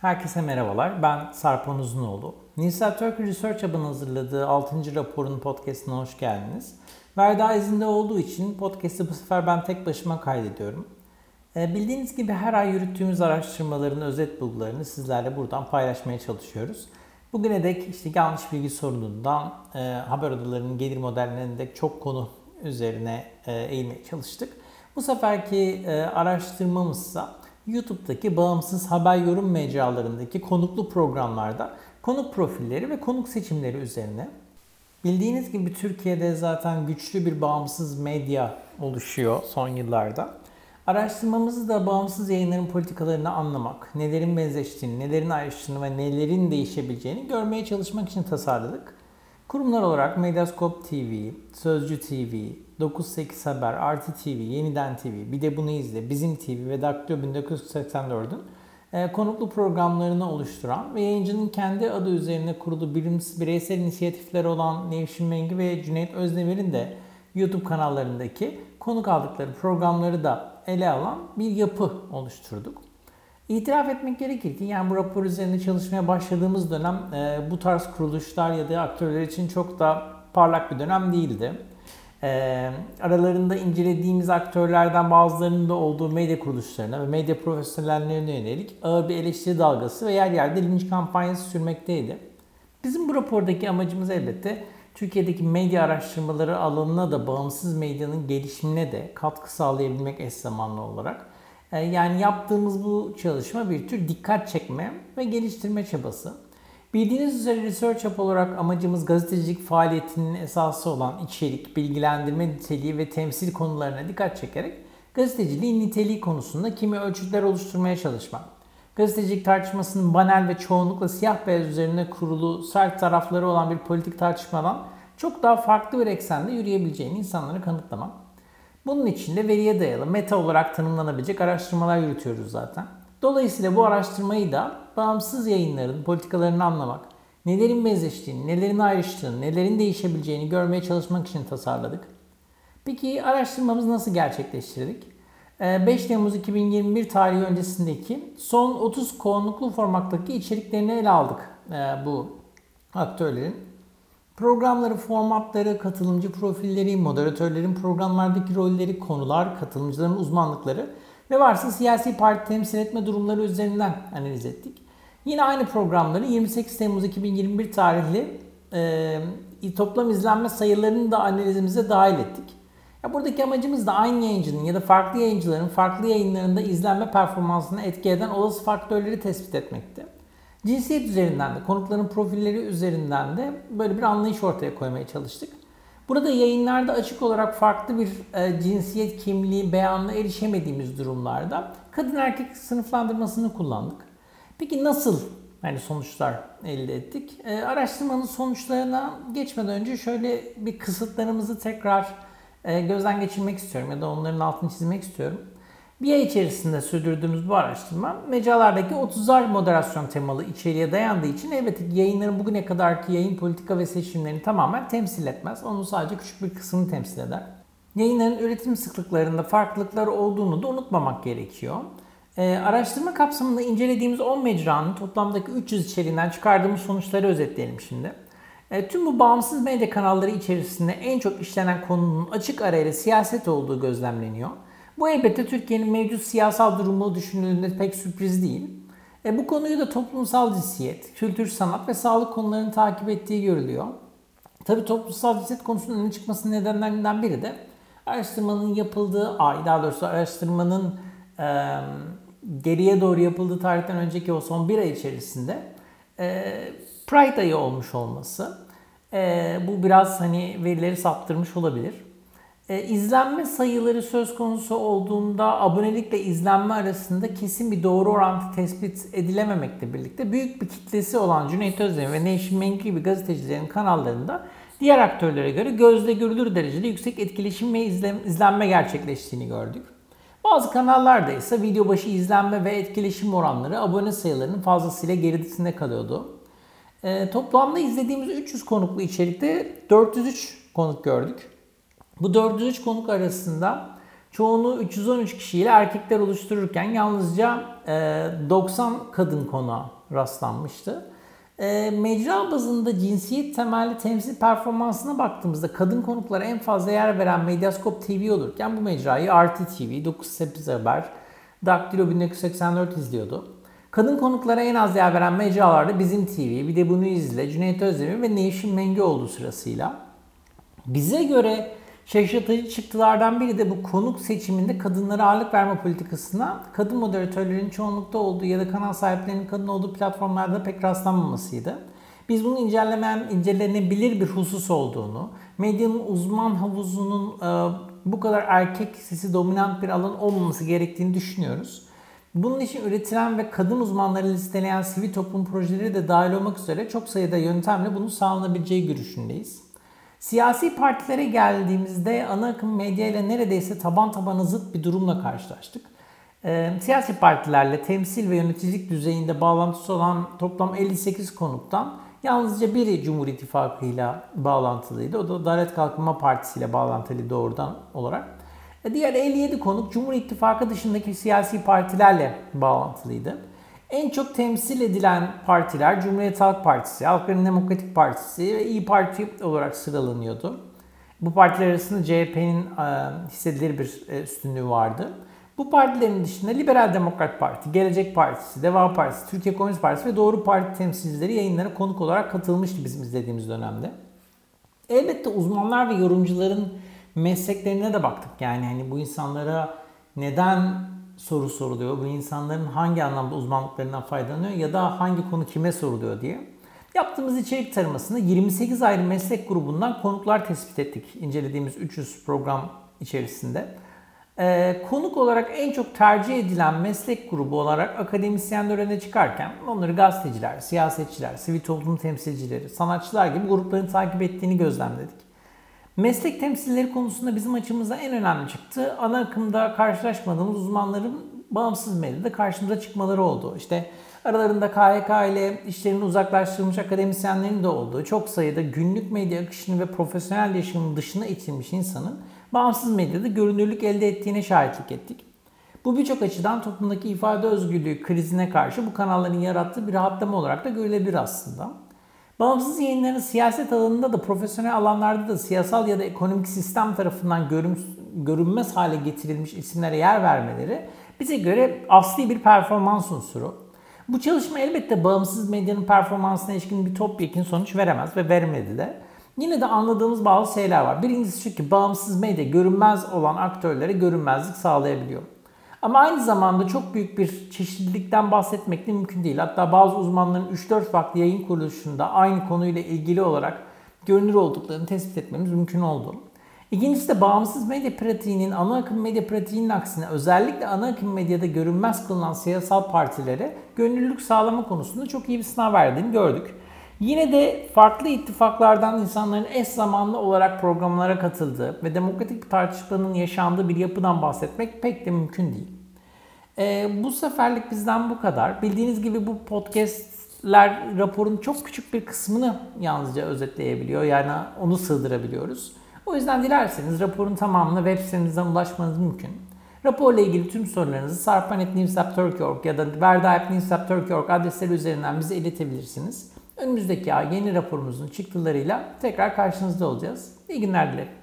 Herkese merhabalar. Ben Sarpan Uzunoğlu. Nisa Turkey Research Hub'ın hazırladığı 6. raporun podcastına hoş geldiniz. Verda izinde olduğu için podcast'i bu sefer ben tek başıma kaydediyorum. Ee, bildiğiniz gibi her ay yürüttüğümüz araştırmaların özet bulgularını sizlerle buradan paylaşmaya çalışıyoruz. Bugüne dek işte yanlış bilgi sorunundan e, haber odalarının gelir modellerine dek çok konu üzerine e, eğilmeye çalıştık. Bu seferki e, araştırmamızsa YouTube'daki bağımsız haber yorum mecralarındaki konuklu programlarda konuk profilleri ve konuk seçimleri üzerine. Bildiğiniz gibi Türkiye'de zaten güçlü bir bağımsız medya oluşuyor son yıllarda. Araştırmamızı da bağımsız yayınların politikalarını anlamak, nelerin benzeştiğini, nelerin ayrıştığını ve nelerin değişebileceğini görmeye çalışmak için tasarladık. Kurumlar olarak Medyascope TV, Sözcü TV, 98 Haber, Artı TV, Yeniden TV, bir de bunu izle, Bizim TV ve Daktilo 1984'ün e, konuklu programlarını oluşturan ve yayıncının kendi adı üzerine kurulu bireysel inisiyatifler olan Nevşin Mengi ve Cüneyt Özdemir'in de YouTube kanallarındaki konuk aldıkları programları da ele alan bir yapı oluşturduk. İtiraf etmek gerekir ki yani bu rapor üzerinde çalışmaya başladığımız dönem e, bu tarz kuruluşlar ya da aktörler için çok da parlak bir dönem değildi. E, aralarında incelediğimiz aktörlerden bazılarının da olduğu medya kuruluşlarına ve medya profesyonellerine yönelik ağır bir eleştiri dalgası ve yer yerde linç kampanyası sürmekteydi. Bizim bu rapordaki amacımız elbette Türkiye'deki medya araştırmaları alanına da bağımsız medyanın gelişimine de katkı sağlayabilmek eş zamanlı olarak. E, yani yaptığımız bu çalışma bir tür dikkat çekme ve geliştirme çabası. Bildiğiniz üzere Research Hub olarak amacımız gazetecilik faaliyetinin esası olan içerik, bilgilendirme niteliği ve temsil konularına dikkat çekerek gazeteciliğin niteliği konusunda kimi ölçütler oluşturmaya çalışmak. Gazetecilik tartışmasının banal ve çoğunlukla siyah beyaz üzerine kurulu sert tarafları olan bir politik tartışmadan çok daha farklı bir eksende yürüyebileceğini insanlara kanıtlamak. Bunun için de veriye dayalı meta olarak tanımlanabilecek araştırmalar yürütüyoruz zaten. Dolayısıyla bu araştırmayı da bağımsız yayınların politikalarını anlamak, nelerin benzeştiğini, nelerin ayrıştığını, nelerin değişebileceğini görmeye çalışmak için tasarladık. Peki araştırmamızı nasıl gerçekleştirdik? 5 ee, Temmuz 2021 tarihi öncesindeki son 30 konuklu formattaki içeriklerini ele aldık ee, bu aktörlerin. Programları, formatları, katılımcı profilleri, moderatörlerin programlardaki rolleri, konular, katılımcıların uzmanlıkları ve varsa siyasi parti temsil etme durumları üzerinden analiz ettik. Yine aynı programları 28 Temmuz 2021 tarihli e, toplam izlenme sayılarını da analizimize dahil ettik. Ya buradaki amacımız da aynı yayıncının ya da farklı yayıncıların farklı yayınlarında izlenme performansına etki eden olası faktörleri tespit etmekti. Cinsiyet üzerinden de, konukların profilleri üzerinden de böyle bir anlayış ortaya koymaya çalıştık. Burada yayınlarda açık olarak farklı bir e, cinsiyet kimliği beyanına erişemediğimiz durumlarda kadın erkek sınıflandırmasını kullandık. Peki nasıl yani sonuçlar elde ettik? E, araştırmanın sonuçlarına geçmeden önce şöyle bir kısıtlarımızı tekrar e, gözden geçirmek istiyorum ya da onların altını çizmek istiyorum. Bir ay içerisinde sürdürdüğümüz bu araştırma mecralardaki 30'ar moderasyon temalı içeriğe dayandığı için elbette yayınların bugüne kadarki yayın politika ve seçimlerini tamamen temsil etmez. Onun sadece küçük bir kısmını temsil eder. Yayınların üretim sıklıklarında farklılıklar olduğunu da unutmamak gerekiyor. Ee, araştırma kapsamında incelediğimiz 10 mecranın toplamdaki 300 içeriğinden çıkardığımız sonuçları özetleyelim şimdi. E, tüm bu bağımsız medya kanalları içerisinde en çok işlenen konunun açık arayla siyaset olduğu gözlemleniyor. Bu elbette Türkiye'nin mevcut siyasal durumu düşünüldüğünde pek sürpriz değil. E, bu konuyu da toplumsal cinsiyet, kültür, sanat ve sağlık konularını takip ettiği görülüyor. Tabii toplumsal cinsiyet konusunun öne çıkmasının nedenlerinden biri de araştırmanın yapıldığı ay, daha doğrusu araştırmanın e, geriye doğru yapıldığı tarihten önceki o son bir ay içerisinde e, Pride ayı olmuş olması. E, bu biraz hani verileri saptırmış olabilir. E, izlenme sayıları söz konusu olduğunda abonelikle izlenme arasında kesin bir doğru orantı tespit edilememekle birlikte büyük bir kitlesi olan Cüneyt Özdemir ve Nevşin Mengü gibi gazetecilerin kanallarında diğer aktörlere göre gözle görülür derecede yüksek etkileşim ve izlenme gerçekleştiğini gördük. Bazı kanallarda ise video başı izlenme ve etkileşim oranları abone sayılarının fazlasıyla gerisinde kalıyordu. E, toplamda izlediğimiz 300 konuklu içerikte 403 konuk gördük. Bu 403 konuk arasında Çoğunu 313 kişiyle erkekler oluştururken yalnızca 90 kadın konuğa rastlanmıştı. Mecra bazında cinsiyet temelli temsil performansına baktığımızda kadın konuklara en fazla yer veren Medyascope TV olurken bu mecrayı RT TV, 98 Haber, Daktilo 1984 izliyordu. Kadın konuklara en az yer veren mecralarda Bizim TV, bir de bunu izle, Cüneyt Özdemir ve Nevşin Mengüoğlu sırasıyla. Bize göre şaşırtıcı çıktılardan biri de bu konuk seçiminde kadınlara ağırlık verme politikasına kadın moderatörlerin çoğunlukta olduğu ya da kanal sahiplerinin kadın olduğu platformlarda pek rastlanmamasıydı. Biz bunun incelemen, incelenebilir bir husus olduğunu, medyanın uzman havuzunun e, bu kadar erkek sesi dominant bir alan olmaması gerektiğini düşünüyoruz. Bunun için üretilen ve kadın uzmanları listeleyen sivil toplum projeleri de dahil olmak üzere çok sayıda yöntemle bunun sağlanabileceği görüşündeyiz. Siyasi partilere geldiğimizde ana akım medya ile neredeyse taban tabana zıt bir durumla karşılaştık. E, siyasi partilerle temsil ve yöneticilik düzeyinde bağlantısı olan toplam 58 konuktan yalnızca biri Cumhur İttifakı ile bağlantılıydı. O da Adalet Kalkınma Partisi ile bağlantılı doğrudan olarak. E, diğer 57 konuk Cumhur İttifakı dışındaki siyasi partilerle bağlantılıydı. En çok temsil edilen partiler Cumhuriyet Halk Partisi, Halkların Demokratik Partisi ve İyi Parti olarak sıralanıyordu. Bu partiler arasında CHP'nin e, hissedilir bir e, üstünlüğü vardı. Bu partilerin dışında Liberal Demokrat Parti, Gelecek Partisi, Deva Partisi, Türkiye Komünist Partisi ve Doğru Parti temsilcileri yayınlara konuk olarak katılmıştı bizim izlediğimiz dönemde. Elbette uzmanlar ve yorumcuların mesleklerine de baktık. Yani hani bu insanlara neden soru soruluyor, bu insanların hangi anlamda uzmanlıklarından faydalanıyor ya da hangi konu kime soruluyor diye. Yaptığımız içerik taramasında 28 ayrı meslek grubundan konuklar tespit ettik incelediğimiz 300 program içerisinde. Ee, konuk olarak en çok tercih edilen meslek grubu olarak akademisyenler öne çıkarken onları gazeteciler, siyasetçiler, sivil toplum temsilcileri, sanatçılar gibi grupların takip ettiğini gözlemledik. Meslek temsilleri konusunda bizim açımızda en önemli çıktı. Ana akımda karşılaşmadığımız uzmanların bağımsız medyada karşımıza çıkmaları oldu. İşte aralarında KHK ile işlerini uzaklaştırılmış akademisyenlerin de olduğu çok sayıda günlük medya akışını ve profesyonel yaşamın dışına itilmiş insanın bağımsız medyada görünürlük elde ettiğine şahitlik ettik. Bu birçok açıdan toplumdaki ifade özgürlüğü krizine karşı bu kanalların yarattığı bir rahatlama olarak da görülebilir aslında. Bağımsız yayınların siyaset alanında da profesyonel alanlarda da siyasal ya da ekonomik sistem tarafından görün, görünmez hale getirilmiş isimlere yer vermeleri bize göre asli bir performans unsuru. Bu çalışma elbette bağımsız medyanın performansına ilişkin bir topyekun sonuç veremez ve vermedi de. Yine de anladığımız bazı şeyler var. Birincisi şu ki bağımsız medya görünmez olan aktörlere görünmezlik sağlayabiliyor. Ama aynı zamanda çok büyük bir çeşitlilikten bahsetmek de mümkün değil. Hatta bazı uzmanların 3-4 farklı yayın kuruluşunda aynı konuyla ilgili olarak görünür olduklarını tespit etmemiz mümkün oldu. İkincisi de bağımsız medya pratiğinin ana akım medya pratiğinin aksine özellikle ana akım medyada görünmez kılınan siyasal partilere gönüllülük sağlama konusunda çok iyi bir sınav verdiğini gördük. Yine de farklı ittifaklardan insanların eş zamanlı olarak programlara katıldığı ve demokratik bir tartışmanın yaşandığı bir yapıdan bahsetmek pek de mümkün değil. Ee, bu seferlik bizden bu kadar. Bildiğiniz gibi bu podcastler raporun çok küçük bir kısmını yalnızca özetleyebiliyor. Yani onu sığdırabiliyoruz. O yüzden dilerseniz raporun tamamını web sitemizden ulaşmanız mümkün. Raporla ilgili tüm sorularınızı sarpan.newsap.turk.org ya da verda.newsap.turk.org adresleri üzerinden bize iletebilirsiniz. Önümüzdeki ay yeni raporumuzun çıktılarıyla tekrar karşınızda olacağız. İyi günler dilerim.